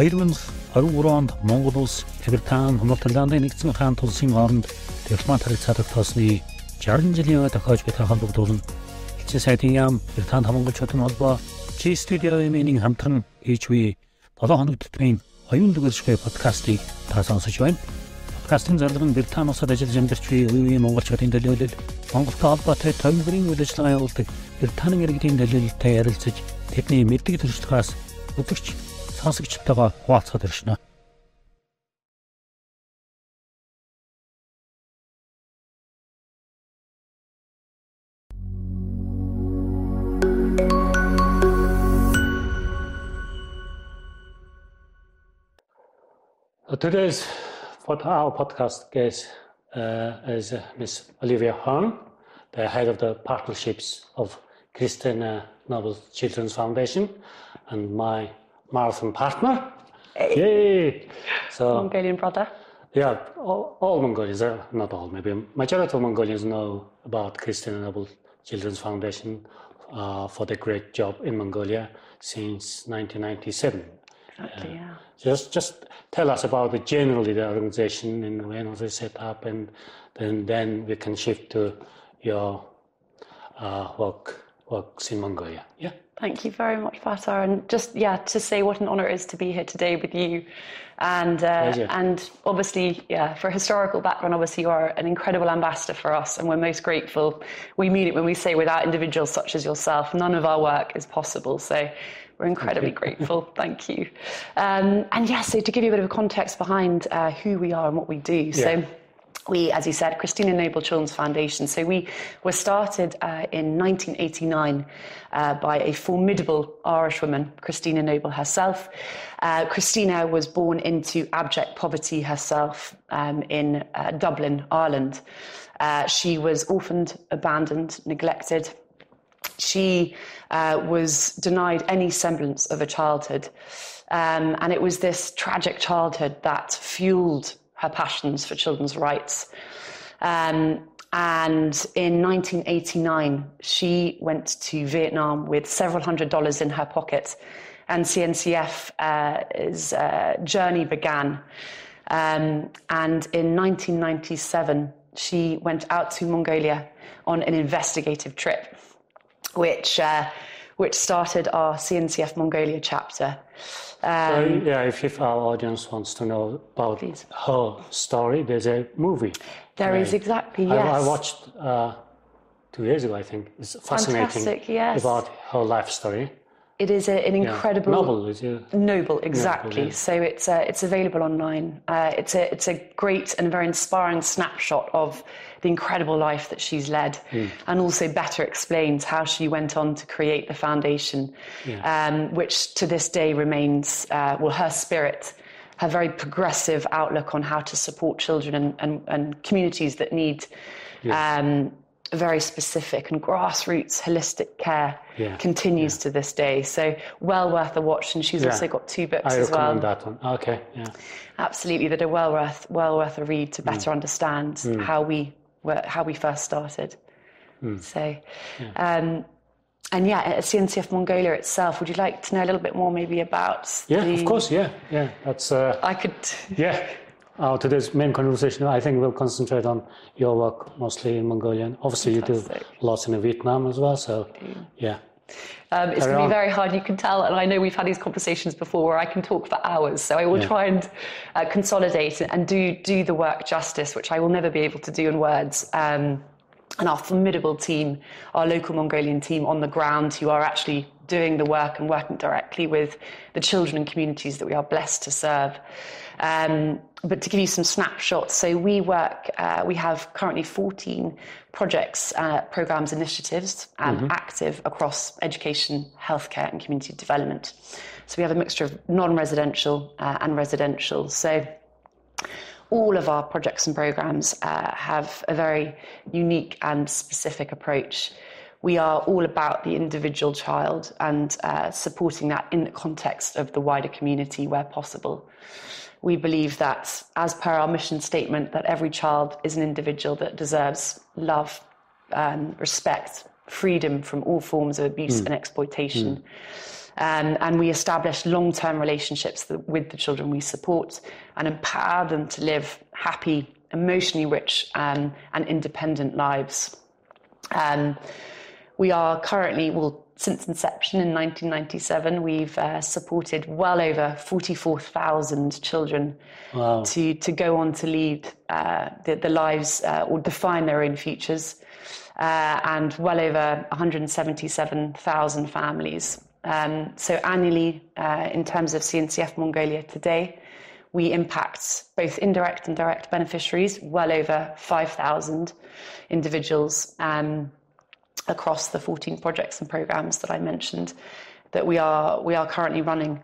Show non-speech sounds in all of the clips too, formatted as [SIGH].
2024 онд Монгол улс, Британи, Норвегианы нэгдсэн хаан тулсын хооронд дипломат харилцааг тосны 60 жилийн өмнө тохиож буй хамтдуулан элчин сайдын яам Британи хамгаалчдын холбоо Чи студиогийн хамтран хийж буй 7 хоног төтмийн оюун дүгэршгүй подкастыг та сонсож байна. Подкастын зарлал нь Британи улсад ажиллаж амьдарч буй үеийн монголчуудын төлөөлөл Монголтой холбоотой томилбарын үйл ажиллагаа явуулдаг Британийн иргэдийн төлөөлөлтэй ярилцаж тэдний мэддэг төрслөхөөс өдөрч сонсогчтойгоо хуваалцахад иршнэ. Today's our podcast guest uh, is uh, Ms. Olivia Hahn, the head of the partnerships of Christina Noble Children's Foundation, and my marathon partner. Hey. Yay! So Mongolian brother. Yeah, all, all Mongolians, uh, not all, maybe majority of Mongolians know about Christina Noble Children's Foundation uh, for the great job in Mongolia since 1997. Exactly, yeah. Just, just tell us about the generally the organization and when was it set up, and then then we can shift to your uh, work works in Mongolia. Yeah. Thank you very much, Batar. And just yeah, to say what an honour it is to be here today with you, and uh, and obviously yeah, for historical background, obviously you are an incredible ambassador for us, and we're most grateful. We mean it when we say without individuals such as yourself, none of our work is possible. So we're incredibly [LAUGHS] grateful. Thank you. Um, and yes, yeah, so to give you a bit of a context behind uh, who we are and what we do. Yeah. So we, as you said, Christina Noble Children's Foundation. So we were started uh, in 1989 uh, by a formidable Irish woman, Christina Noble herself. Uh, Christina was born into abject poverty herself um, in uh, Dublin, Ireland. Uh, she was orphaned, abandoned, neglected she uh, was denied any semblance of a childhood. Um, and it was this tragic childhood that fueled her passions for children's rights. Um, and in 1989, she went to Vietnam with several hundred dollars in her pocket, and CNCF's uh, uh, journey began. Um, and in 1997, she went out to Mongolia on an investigative trip which uh, which started our CNCF Mongolia chapter. Um, so, yeah, if, if, our audience wants to know about please. her story, there's a movie. There is exactly, yes. I, I watched uh, two years ago, I think. It's fascinating yes. about her life story. It is a, an incredible yeah. noble, is it? Noble, exactly. Yeah, so it's uh, it's available online. Uh, it's a it's a great and very inspiring snapshot of the incredible life that she's led, mm. and also better explains how she went on to create the foundation, yeah. um, which to this day remains uh, well her spirit. Her very progressive outlook on how to support children and, and, and communities that need um, very specific and grassroots holistic care yeah. continues yeah. to this day. So well worth a watch. And she's yeah. also got two books I as well. that one. Okay, yeah. Absolutely, that are well worth well worth a read to better mm. understand mm. how we were, how we first started. Mm. So. Um, and yeah, at CNCF Mongolia itself, would you like to know a little bit more maybe about? Yeah, the... of course. Yeah, yeah. That's. Uh, I could. Yeah, [LAUGHS] uh, today's main conversation, I think we'll concentrate on your work mostly in Mongolian. Obviously, Fantastic. you do lots in Vietnam as well. So, yeah. Um, it's going to be very hard, you can tell. And I know we've had these conversations before where I can talk for hours. So I will yeah. try and uh, consolidate and do, do the work justice, which I will never be able to do in words. Um, and our formidable team, our local Mongolian team on the ground, who are actually doing the work and working directly with the children and communities that we are blessed to serve. Um, but to give you some snapshots, so we work, uh, we have currently 14 projects, uh, programs, initiatives um, mm-hmm. active across education, healthcare, and community development. So we have a mixture of non residential uh, and residential. So all of our projects and programs uh, have a very unique and specific approach. We are all about the individual child and uh, supporting that in the context of the wider community where possible we believe that, as per our mission statement, that every child is an individual that deserves love, um, respect, freedom from all forms of abuse mm. and exploitation. Mm. Um, and we establish long term relationships with the children we support and empower them to live happy, emotionally rich, um, and independent lives. Um, we are currently, well, since inception in 1997, we've uh, supported well over 44,000 children wow. to, to go on to lead uh, the, the, lives uh, or define their own futures, uh, and well over 177,000 families. Um, so, annually, uh, in terms of CNCF Mongolia today, we impact both indirect and direct beneficiaries, well over 5,000 individuals. Um, across the 14 projects and programs that I mentioned that we are we are currently running.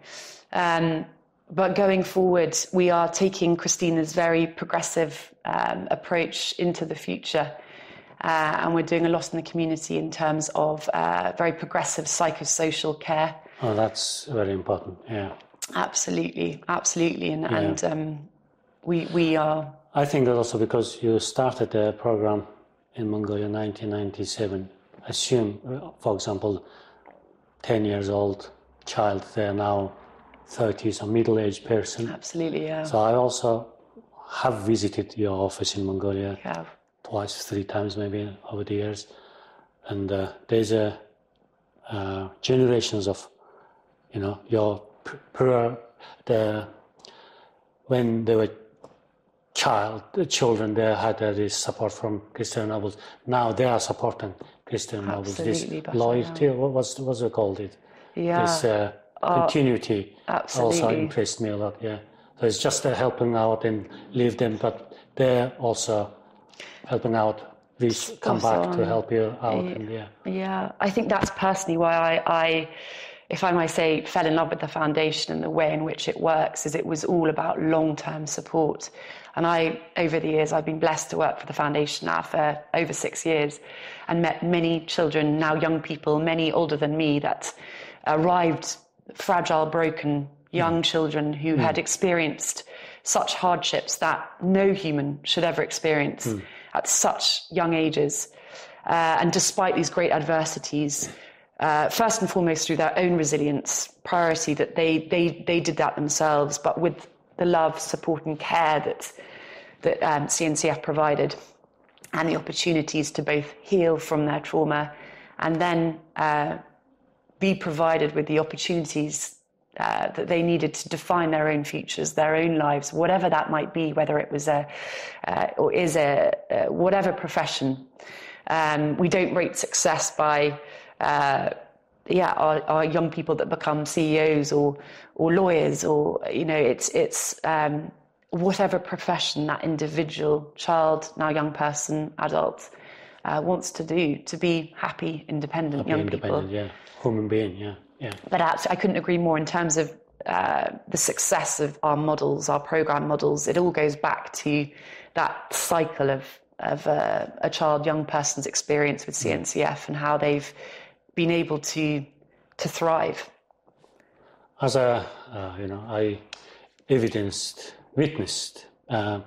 Um, but going forward, we are taking Christina's very progressive um, approach into the future. Uh, and we're doing a lot in the community in terms of uh, very progressive psychosocial care. Oh, that's very important. Yeah. Absolutely, absolutely, and, yeah. and um, we we are. I think that also because you started the program in Mongolia in 1997, assume, uh, for example, 10 years old child, they're now 30s, a middle aged person. Absolutely, yeah. So I also have visited your office in Mongolia twice, three times maybe over the years. And uh, there's a uh, generations of, you know, your per, the when they were child, the children, they had uh, this support from Christian Nobles. Now they are supporting Christian. This loyalty, what was what's it called? It yeah. This uh, uh continuity absolutely. also impressed me a lot. Yeah, so it's just uh, helping out and leave them, but they're also helping out. We come back to help you out. Yeah, and, yeah. Yeah, I think that's personally why I, I if I might say, fell in love with the foundation and the way in which it works, is it was all about long term support. And I, over the years, I've been blessed to work for the foundation now for over six years and met many children, now young people, many older than me, that arrived fragile, broken young mm. children who mm. had experienced such hardships that no human should ever experience mm. at such young ages. Uh, and despite these great adversities, uh, first and foremost through their own resilience, priority that they, they, they did that themselves, but with the love, support, and care that, that um, CNCF provided, and the opportunities to both heal from their trauma and then uh, be provided with the opportunities uh, that they needed to define their own futures, their own lives, whatever that might be, whether it was a uh, or is a uh, whatever profession. Um, we don't rate success by uh, yeah, our, young people that become CEOs or or lawyers, or you know, it's it's um, whatever profession that individual child, now young person, adult uh, wants to do to be happy, independent happy, young independent, people. Yeah, human being. Yeah, yeah. But I couldn't agree more in terms of uh, the success of our models, our program models. It all goes back to that cycle of of uh, a child, young person's experience with CNCF and how they've been able to to thrive. As a uh, you know, I evidenced, witnessed uh,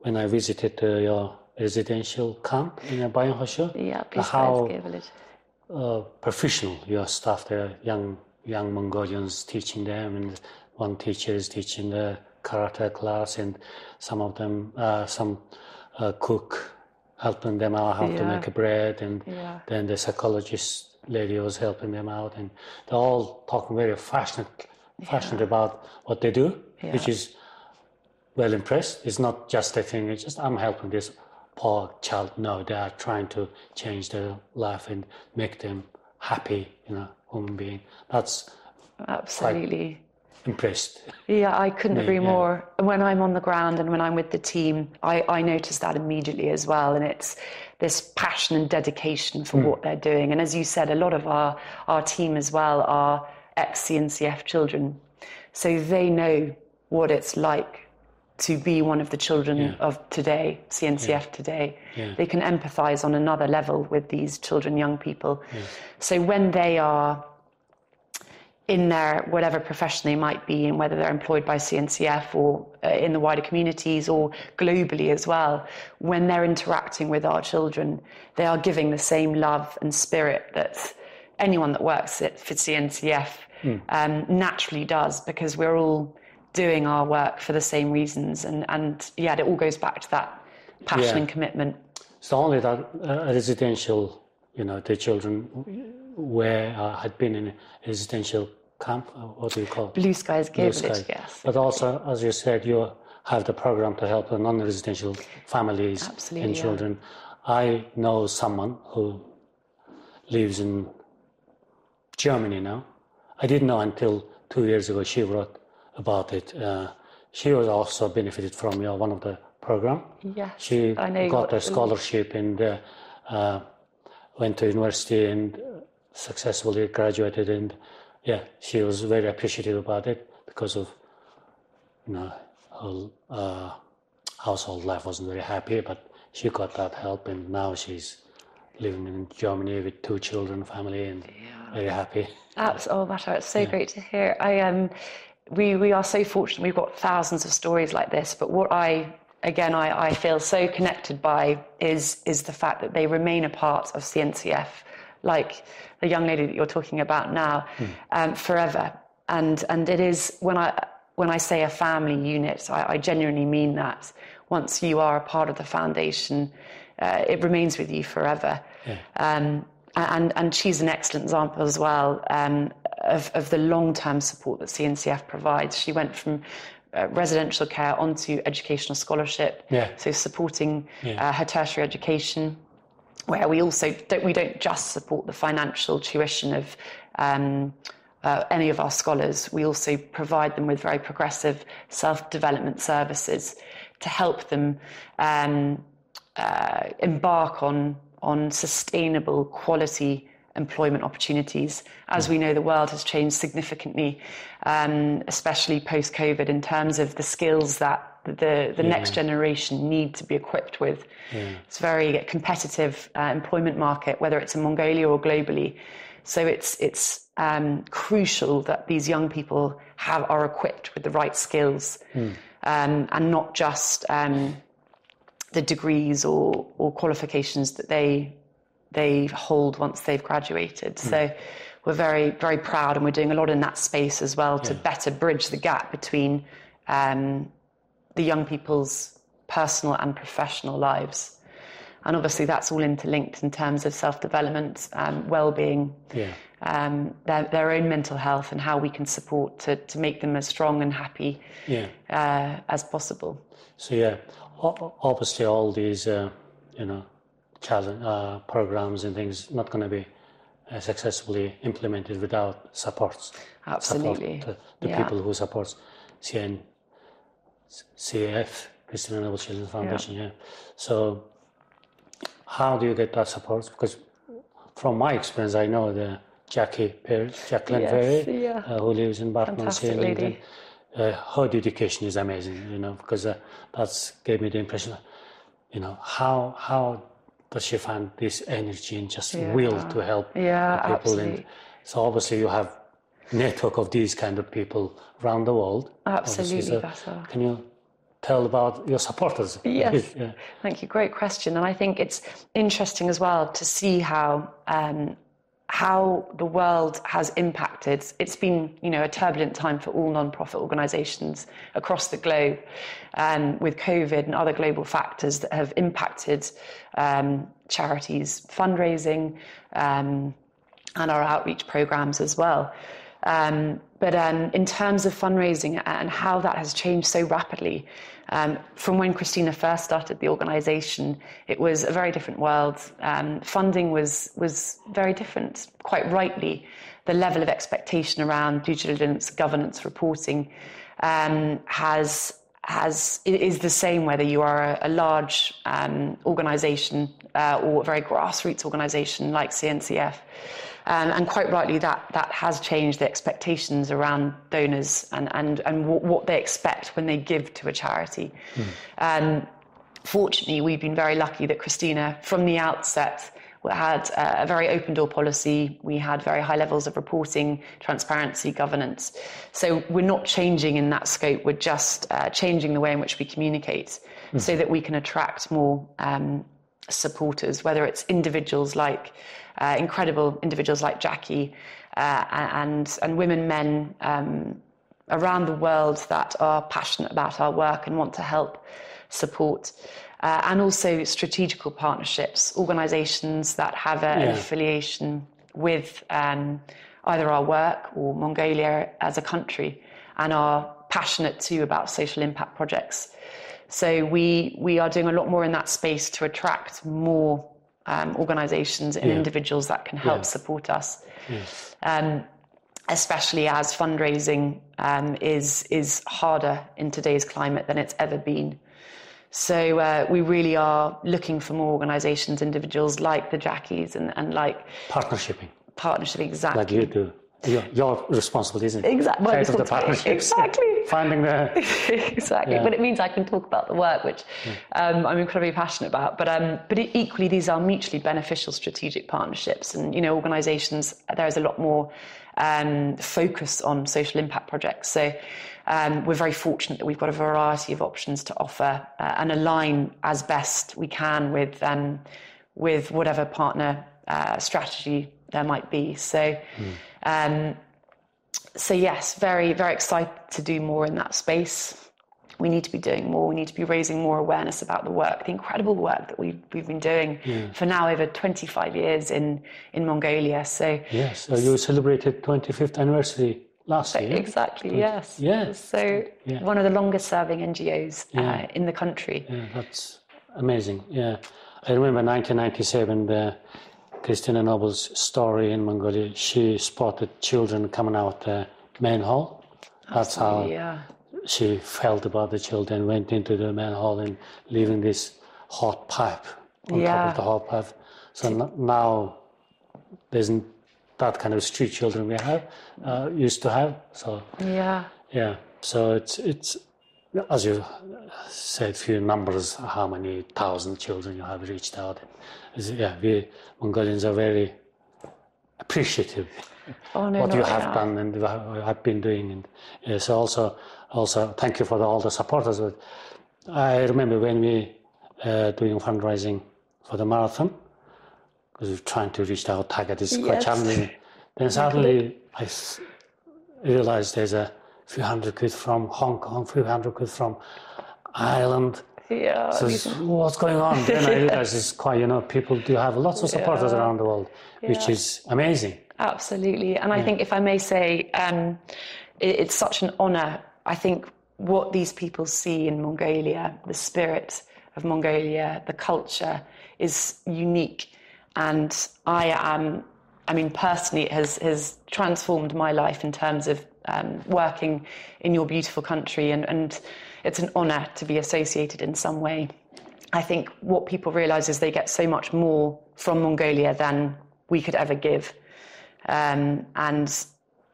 when I visited uh, your residential camp in Bayankhoshuu. Yeah, how uh, professional your staff there, young young Mongolians teaching them, and one teacher is teaching the karate class, and some of them, uh, some uh, cook helping them out how yeah. to make a bread, and yeah. then the psychologist lady was helping them out, and they're all talking very passionate, passionate yeah. about what they do, which is well impressed. It's not just a thing. It's just I'm helping this poor child. No, they are trying to change their life and make them happy. You know, human being. That's absolutely impressed. Yeah, I couldn't agree yeah. more. When I'm on the ground and when I'm with the team, I, I notice that immediately as well. And it's this passion and dedication for mm. what they're doing. And as you said, a lot of our, our team as well are ex CNCF children. So they know what it's like to be one of the children yeah. of today, CNCF yeah. today. They can empathize on another level with these children, young people. So when they are in their whatever profession they might be in, whether they're employed by CNCF or uh, in the wider communities or globally as well, when they're interacting with our children, they are giving the same love and spirit that anyone that works at for CNCF mm. um, naturally does because we're all doing our work for the same reasons. And, and yeah, it all goes back to that passion yeah. and commitment. So only that uh, residential, you know, the children where uh, had been in a residential camp, what do you call it? Blue Skies Ger Village, yes. But also, as you said, you have the program to help the non-residential families Absolutely, and children. Yeah. I know someone who lives in Germany now. I didn't know until two years ago she wrote about it. Uh, she was also benefited from you know, one of the program. Yes, she got a scholarship in the uh, went to university and successfully graduated. And yeah, she was very appreciative about it because of you know her uh, household life wasn't very happy, but she got that help, and now she's living in Germany with two children, family, and yeah. very happy. That's oh, Bashar, it's so yeah. great to hear. I um, we we are so fortunate. We've got thousands of stories like this, but what I again I, I feel so connected by is is the fact that they remain a part of CNCF, like the young lady that you're talking about now, mm. um, forever. And and it is when I when I say a family unit, I, I genuinely mean that. Once you are a part of the foundation, uh, it remains with you forever. Yeah. Um, and, and she's an excellent example as well um, of, of the long term support that CNCF provides. She went from uh, residential care onto educational scholarship, yeah. so supporting yeah. uh, her tertiary education. Where we also don't, we don't just support the financial tuition of um, uh, any of our scholars. We also provide them with very progressive self development services to help them um, uh, embark on, on sustainable quality employment opportunities. As we know, the world has changed significantly, um, especially post COVID, in terms of the skills that the, the yeah. next generation need to be equipped with. Yeah. It's a very competitive uh, employment market, whether it's in Mongolia or globally. So it's, it's um, crucial that these young people have, are equipped with the right skills mm. um, and not just um, the degrees or, or qualifications that they they hold once they've graduated. Mm. So we're very, very proud and we're doing a lot in that space as well yeah. to better bridge the gap between um, the young people's personal and professional lives. And obviously, that's all interlinked in terms of self development, um, well being, yeah. um, their, their own mental health, and how we can support to, to make them as strong and happy yeah. uh, as possible. So, yeah, obviously, all these, uh, you know, challenge, uh, programs and things not going to be uh, successfully implemented without supports. Absolutely. Support the, the yeah. people who support CN, CF, Christian Noble Children's Foundation. Yeah. yeah. So, how do you get that support? Because from my experience, I know the Jackie Perry, Jacqueline yes, Perry, yeah. uh, who lives in Barton-on-Sea, London. Uh, her dedication is amazing, you know, because uh, that's gave me the impression, you know, how how does she find this energy and just yeah. will to help yeah, people? Absolutely. And so obviously you have network of these kind of people around the world. Absolutely, so Can you tell about your supporters? [LAUGHS] Yes, [LAUGHS] yeah. thank you. Great question, and I think it's interesting as well to see how um, how the world has impacted. It's been, you know, a turbulent time for all non-profit organisations across the globe, um, with COVID and other global factors that have impacted um, charities' fundraising um, and our outreach programs as well. Um, but um, in terms of fundraising and how that has changed so rapidly, um, from when Christina first started the organisation, it was a very different world. Um, funding was was very different, quite rightly. The level of expectation around due diligence, governance, reporting um, has has is the same whether you are a, a large um, organisation uh, or a very grassroots organisation like CNCF. Um, and quite rightly, that, that has changed the expectations around donors and, and, and w- what they expect when they give to a charity. Mm. Um, fortunately, we've been very lucky that Christina, from the outset, had a very open door policy. We had very high levels of reporting, transparency, governance. So we're not changing in that scope. We're just uh, changing the way in which we communicate mm. so that we can attract more um, supporters, whether it's individuals like uh, incredible individuals like Jackie uh, and and women, men um, around the world that are passionate about our work and want to help support. Uh, and also strategical partnerships, organisations that have a, yeah. an affiliation with um, either our work or Mongolia as a country and are passionate too about social impact projects. So we we are doing a lot more in that space to attract more um, organisations and yeah. individuals that can help yeah. support us. Yes. Um, especially as fundraising um, is is harder in today's climate than it's ever been. So uh, we really are looking for more organisations, individuals like the Jackies and, and like partnershiping. Partnership, exactly. Like you do. You're, you're responsible, isn't it? Exactly. Well, of the partnerships. Exactly. [LAUGHS] Finding the [LAUGHS] exactly, yeah. but it means I can talk about the work, which yeah. um, I'm incredibly passionate about. But um, but equally, these are mutually beneficial strategic partnerships, and you know, organisations. There is a lot more um, focus on social impact projects. So um, we're very fortunate that we've got a variety of options to offer uh, and align as best we can with um, with whatever partner uh, strategy there might be. So. Mm. So yes, very very excited to do more in that space we need to be doing more. We need to be raising more awareness about the work, the incredible work that we've, we've been doing yeah. for now over 25 years in, in Mongolia. So yes, so you celebrated 25th anniversary last year. Exactly. 20, yes. Yes. So yeah. one of the longest serving NGOs uh, yeah. uh, in the country. Yeah, that's amazing. Yeah, I remember 1997. The Christina Noble's story in Mongolia. She spotted children coming out the manhole. That's how yeah she felt about the children, went into the manhole and leaving this hot pipe on yeah. top of the hot pipe. So now there's that kind of street children we have uh, used to have. So yeah, yeah. So it's it's as you said, few numbers, how many thousand children you have reached out. yeah, we Mongolians are very appreciative oh, no, what you have done and have been doing. And yes, also also thank you for the, all the supporters. I remember when we uh, doing fundraising for the marathon because we're trying to reach our target is quite yes. challenging. Then [LAUGHS] suddenly I realized there's a few hundred kids from Hong Kong, few hundred kids from Ireland. Yeah. So what's going on? then I realized it's quite, you know, people do have lots of supporters yeah. around the world, yeah. which is amazing. Absolutely. And I think, if I may say, um, it, it's such an honor I think what these people see in Mongolia, the spirit of Mongolia, the culture, is unique. And I am, I mean, personally, it has, has transformed my life in terms of um, working in your beautiful country. And, and it's an honour to be associated in some way. I think what people realise is they get so much more from Mongolia than we could ever give. Um, and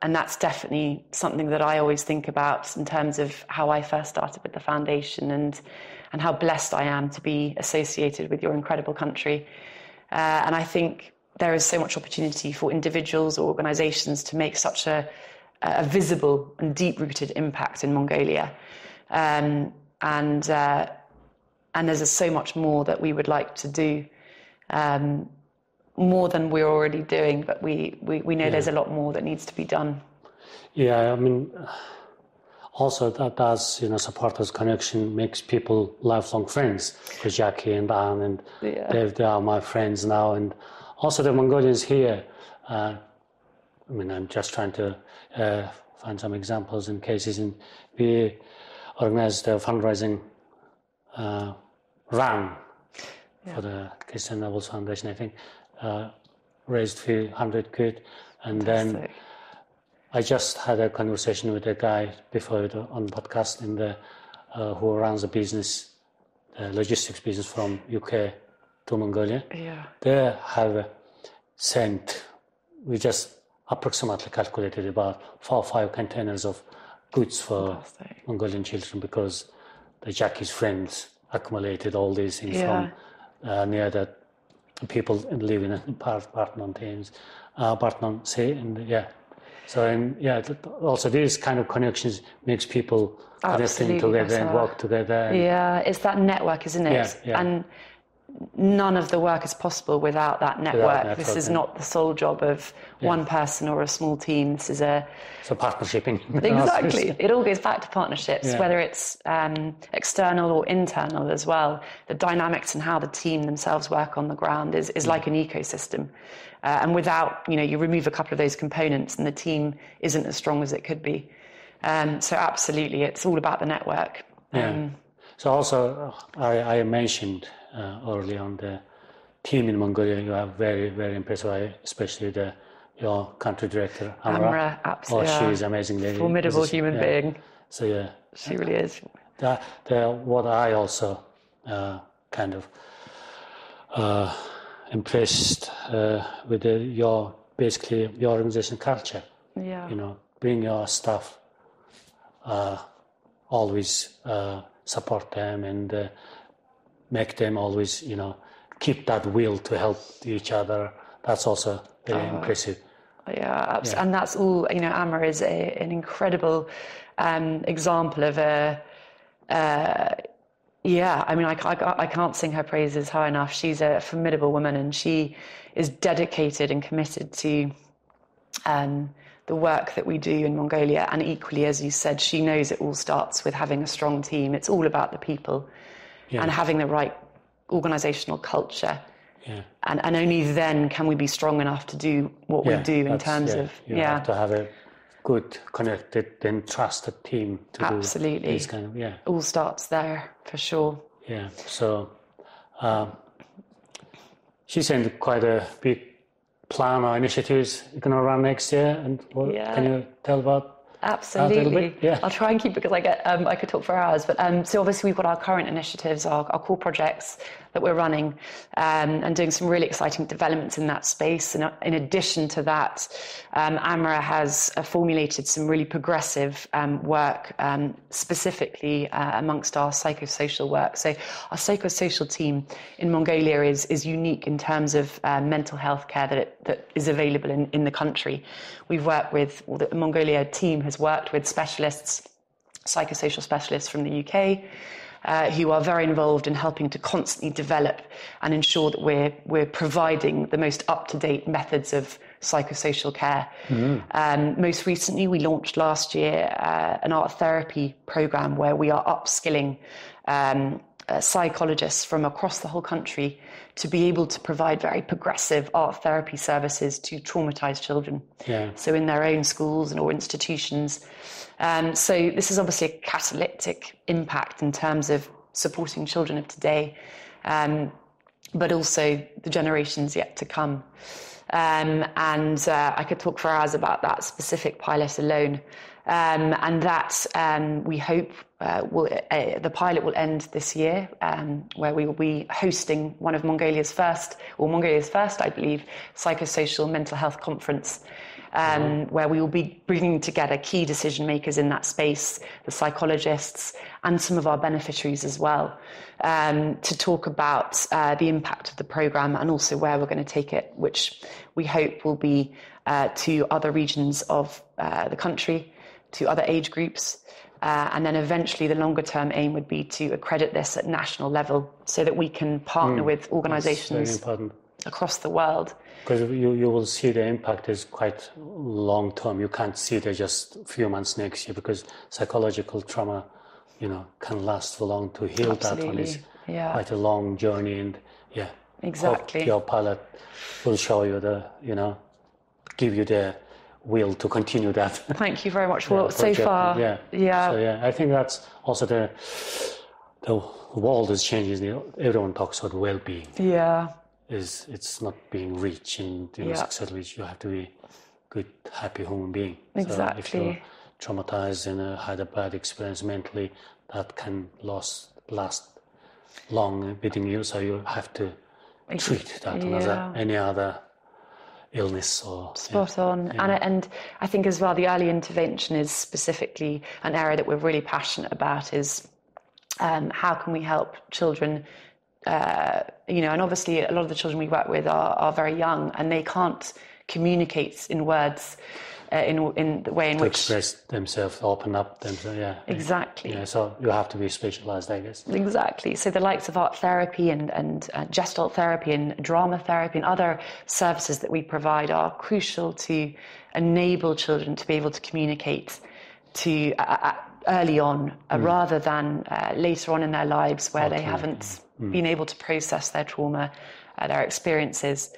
and that's definitely something that I always think about in terms of how I first started with the foundation and and how blessed I am to be associated with your incredible country. Uh, and I think there is so much opportunity for individuals or organisations to make such a, a visible and deep-rooted impact in Mongolia. Um, and uh, and there's so much more that we would like to do. Um, more than we're already doing, but we, we, we know yeah. there's a lot more that needs to be done. Yeah, I mean, also that does, you know, supporters connection makes people lifelong friends with Jackie and Anne, and yeah. they, they are my friends now. And also the Mongolians here, uh, I mean, I'm just trying to uh, find some examples and cases. And we organized a fundraising uh, run yeah. for the Christian Nobles Foundation, I think uh, raised a few hundred quid, and Fantastic. then I just had a conversation with a guy before the, on podcast in the uh, who runs a business, the logistics business from UK to Mongolia. Yeah. They have sent. We just approximately calculated about four or five containers of goods for Fantastic. Mongolian children because the Jackie's friends accumulated all these things yeah. from uh, near the people living in part, part mountains, uh, part non say, and yeah. So and yeah, also these kind of connections makes people connecting together and work together. And yeah, it's that network, isn't it? Yeah, yeah. And none of the work is possible without that network. Without network this is not the sole job of yeah. one person or a small team. This is a it's a partnership. [LAUGHS] exactly, it all goes back to partnerships, yeah. whether it's um, external or internal as well. The dynamics and how the team themselves work on the ground is is like an ecosystem. Uh, and without, you know, you remove a couple of those components, and the team isn't as strong as it could be. Um, so absolutely, it's all about the network. Yeah. Um, so also, I, I mentioned uh, early on the team in Mongolia. You are very, very impressive, especially the your country director, Amra. Amra, absolutely. Oh, she is amazing lady. Formidable human yeah. being. So yeah, she really is. The, the, what I also uh, kind of uh, impressed uh, with the, your basically your organization culture. Yeah. You know, bring your staff. Uh, always uh, support them and make them always, you know, keep that will to help each other. That's also very uh, impressive. Yeah, yeah, and that's all. You know, Amra is a, an incredible um, example of a. Uh, yeah, I mean, I, I, I, can't sing her praises high enough. She's a formidable woman, and she is dedicated and committed to um, the work that we do in Mongolia. And equally, as you said, she knows it all starts with having a strong team. It's all about the people yeah. and having the right organizational culture. Yeah. And, and only then can we be strong enough to do what yeah, we do in terms of you yeah have to have a good connected and trusted team to absolutely do these kind of yeah all starts there for sure yeah so um, she sent quite a big plan or initiatives you're going to run next year and what yeah. can you tell about Absolutely. Yeah. I'll try and keep it because I get um, I could talk for hours. But um, so obviously we've got our current initiatives, our, our core projects that we're running, um, and doing some really exciting developments in that space. And uh, in addition to that, um, Amra has uh, formulated some really progressive um, work, um, specifically uh, amongst our psychosocial work. So our psychosocial team in Mongolia is is unique in terms of uh, mental health care that it, that is available in, in the country. We've worked with well, the Mongolia team has worked with specialists, psychosocial specialists from the UK. Uh, who are very involved in helping to constantly develop and ensure that we're we're providing the most up to date methods of psychosocial care. Mm. Um, most recently, we launched last year uh, an art therapy program where we are upskilling. Um, uh, psychologists from across the whole country to be able to provide very progressive art therapy services to traumatized children. Yeah. So in their own schools and or institutions. Um, so this is obviously a catalytic impact in terms of supporting children of today, um, but also the generations yet to come. Um, and uh, I could talk for hours about that specific pilot alone. Um, and that um, we hope uh, will, uh, the pilot will end this year, um, where we will be hosting one of Mongolia's first, or Mongolia's first, I believe, psychosocial mental health conference. Um, where we will be bringing together key decision makers in that space, the psychologists, and some of our beneficiaries as well, um, to talk about uh, the impact of the program and also where we're going to take it, which we hope will be uh, to other regions of uh, the country to other age groups. Uh, and then eventually, the longer term aim would be to accredit this at national level so that we can partner mm, with organizations across the world. Because you, you will see the impact is quite long term. You can't see it just a few months next year because psychological trauma, you know, can last for long to heal Absolutely. that one is yeah. quite a long journey. And yeah, exactly. your pilot will show you the, you know, give you the will to continue that. Thank you very much. [LAUGHS] Well, yeah, so far, yeah, yeah. So yeah, I think that's also the the world is changing. Everyone talks about well-being. Yeah, is it's not being rich and you know, yeah. successfully you have to be good, happy human being. Exactly. So if you're traumatized and uh, had a bad experience mentally, that can last last long within you. So you have to treat that yeah. as any other illness or spot yeah, on yeah. and and I think as well the early intervention is specifically an area that we're really passionate about is um, how can we help children uh, you know and obviously a lot of the children we work with are, are very young and they can't communicate in words uh, in in the way in to which express themselves, open up themselves. Yeah, exactly. Yeah, so you have to be specialized, I guess. Exactly. So the likes of art therapy and and uh, gestalt therapy and drama therapy and other services that we provide are crucial to enable children to be able to communicate to uh, uh early on uh, mm. rather than uh, later on in their lives where okay. they haven't mm. been able to process their trauma, uh, their experiences.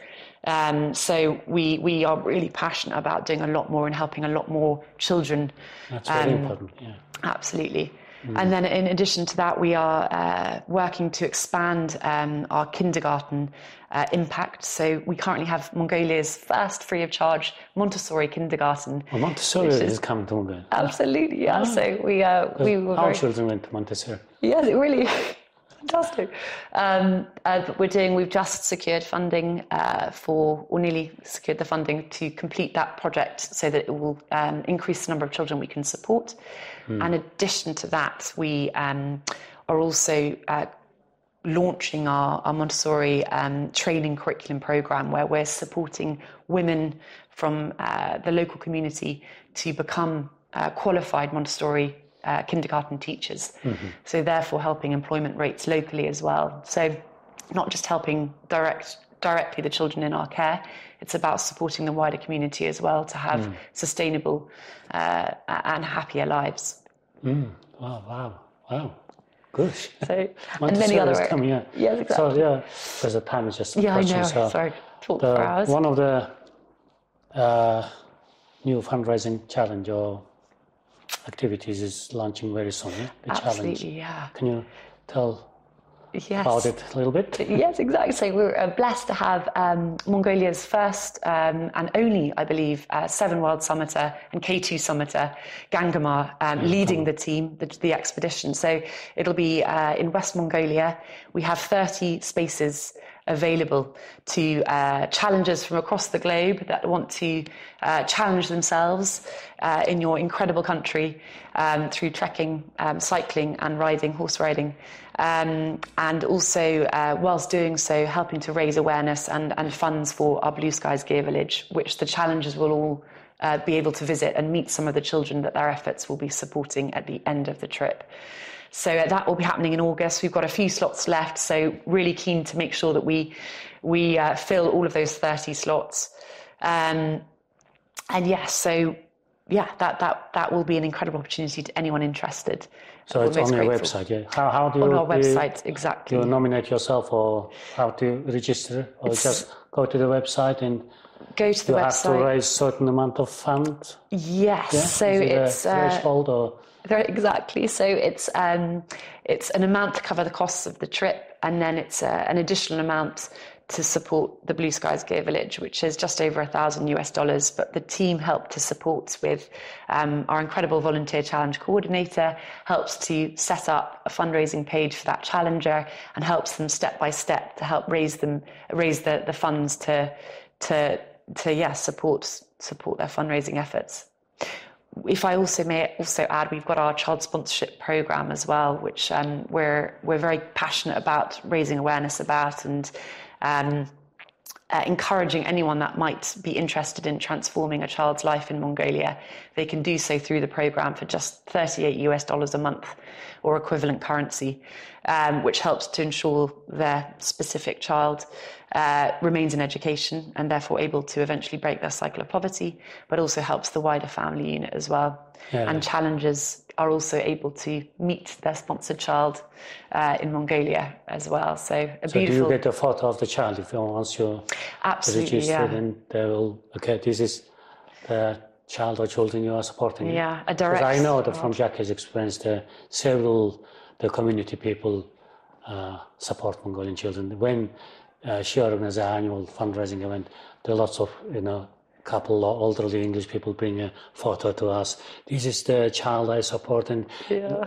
Um, so we we are really passionate about doing a lot more and helping a lot more children. That's very um, important. Yeah. Absolutely. Mm. And then, in addition to that, we are uh, working to expand um, our kindergarten uh, impact. So, we currently have Mongolia's first free of charge Montessori kindergarten. Well, Montessori is coming to Mongolia. Absolutely, yeah. Ah. So, we, uh, we were. Our very... children went to Montessori. Yes, it really. Fantastic. Um, uh, we're doing. We've just secured funding uh, for, or nearly secured the funding to complete that project, so that it will um, increase the number of children we can support. Mm. In addition to that, we um, are also uh, launching our, our Montessori um, training curriculum program, where we're supporting women from uh, the local community to become uh, qualified Montessori uh, kindergarten teachers. Mm-hmm. So, therefore, helping employment rates locally as well. So, not just helping direct directly the children in our care, it's about supporting the wider community as well to have mm. sustainable uh, and happier lives. Mm. Wow! Wow! Wow! Good. So, [LAUGHS] and many other coming, yeah. Yes, exactly. So, yeah, because the time is just yeah, approaching. I know. So Sorry, talk the, for hours. One of the uh, new fundraising challenge or activities is launching very soon. Yeah? The Absolutely, challenge. yeah. Can you tell yes. about it a little bit? Yes, exactly. So we're uh, blessed to have um, Mongolia's first um, and only, I believe, uh, seven world summiter and K2 summiter, Gangaamaa, um, leading the team, the, the, expedition. So it'll be uh, in West Mongolia. We have 30 spaces available to uh, challengers from across the globe that want to uh, challenge themselves uh, in your incredible country um, through trekking, um, cycling, and riding, horse riding. Um, and also, uh, whilst doing so, helping to raise awareness and, and funds for our Blue Skies Ger Village, which the challengers will all uh, be able to visit and meet some of the children that their efforts will be supporting at the end of the trip. So uh, that will be happening in August. We've got a few slots left, so really keen to make sure that we we uh, fill all of those 30 slots. Um, and yes, yeah, so yeah, that, that, that will be an incredible opportunity to anyone interested. So it's on your website, yeah. How, how do you on our website exactly? Do you nominate yourself, or how to register, or it's, just go to the website and go to the you website. have to raise certain amount of funds. Yes, yeah? so it it's a threshold uh, or exactly. So it's um, it's an amount to cover the costs of the trip, and then it's uh, an additional amount to support the Blue Skies Ger Village, which is just over a thousand US dollars. But the team helped to support with um, our incredible volunteer challenge coordinator, helps to set up a fundraising page for that challenger, and helps them step by step to help raise them raise the, the funds to to to yeah support support their fundraising efforts if I also may also add, we've got our child sponsorship program as well, which um, we're we're very passionate about raising awareness about and um, uh, encouraging anyone that might be interested in transforming a child's life in Mongolia. They can do so through the program for just 38 US dollars a month or equivalent currency, um, which helps to ensure their specific child uh, remains in education and therefore able to eventually break their cycle of poverty, but also helps the wider family unit as well. Yeah. And challenges are also able to meet their sponsored child uh, in Mongolia as well. So a so beautiful. do you get a photo of the child if you once you're Absolutely, registered yeah. and they will okay this is the child or children you are supporting. Yeah, a direct. I know that from Jackie's experience, the several the community people uh, support Mongolian children. When uh, she organizes an annual fundraising event, there are lots of you know couple of elderly English people bring a photo to us. This is the child I support, and yeah.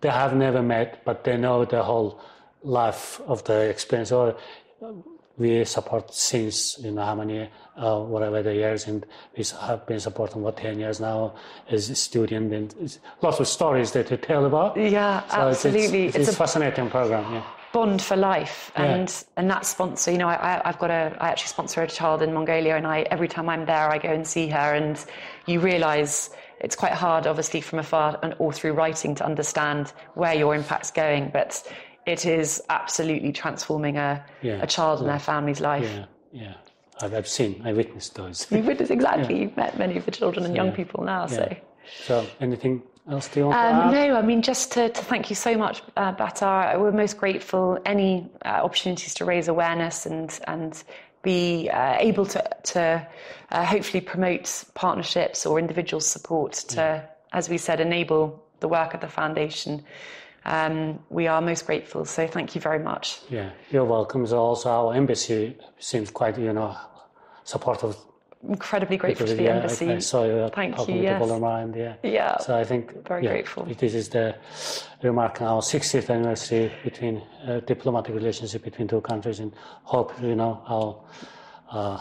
they have never met, but they know the whole life of the experience. Or we support since you know how many uh, whatever the years and we have been supporting what 10 years now as a student and lots of stories that to tell about yeah so absolutely it's, it's, it's, it's a fascinating program yeah bond for life. And yeah. and that sponsor you know I, i've got a i actually sponsor a child in mongolia and i every time i'm there i go and see her. And you realize it's quite hard obviously from afar and all through writing to understand where your impact's going. But it is absolutely transforming a, yeah. a child and their family's life. Yeah. Yeah. I've, I've seen i witnessed those. You've witnessed exactly. Yeah. you've met many of the children and young people now so. So anything else do you want um, No, I mean, just to, to thank you so much, uh, Batar. We're most grateful. Any uh, opportunities to raise awareness and, and be uh, able to, to uh, hopefully promote partnerships or individual support to, yeah. as we said, enable the work of the foundation. Um, we are most grateful. So thank you very much. Yeah, you're welcome. So also our embassy seems quite, you know, supportive incredibly grateful because, to the yeah, embassy. I saw you Thank you. Yes. Yeah. Yeah. So I think very yeah, grateful. This is the remark our 60th anniversary between uh, diplomatic relationship between two countries, and hope you know our uh,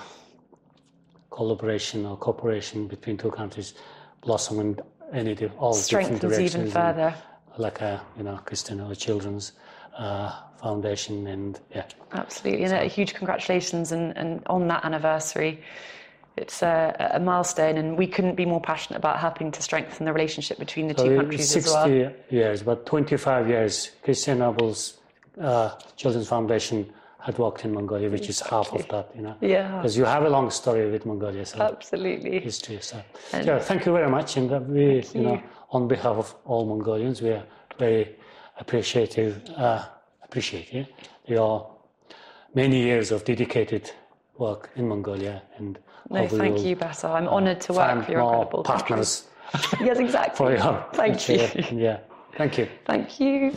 collaboration or cooperation between two countries blossom in any all different directions. even further. Like a you know Christian or Children's. Uh, foundation and yeah absolutely and so. a huge congratulations and, and on that anniversary it's a, a, milestone, and we couldn't be more passionate about helping to strengthen the relationship between the so two countries 60 as well. years, but 25 years, Christina Noble's uh, Children's Foundation had worked in Mongolia, which is half of that, you know. Yeah. Because you have a long story with Mongolia, so absolutely history. So, yeah, thank you very much, and uh, we, you. you. know, on behalf of all Mongolians, we are very appreciative, uh, appreciate your many years of dedicated work in Mongolia and no, thank you, Bessa. I'm uh, honoured to work for your incredible partners. [LAUGHS] yes, exactly. for your [LAUGHS] thank you. Yeah, thank you. Thank you.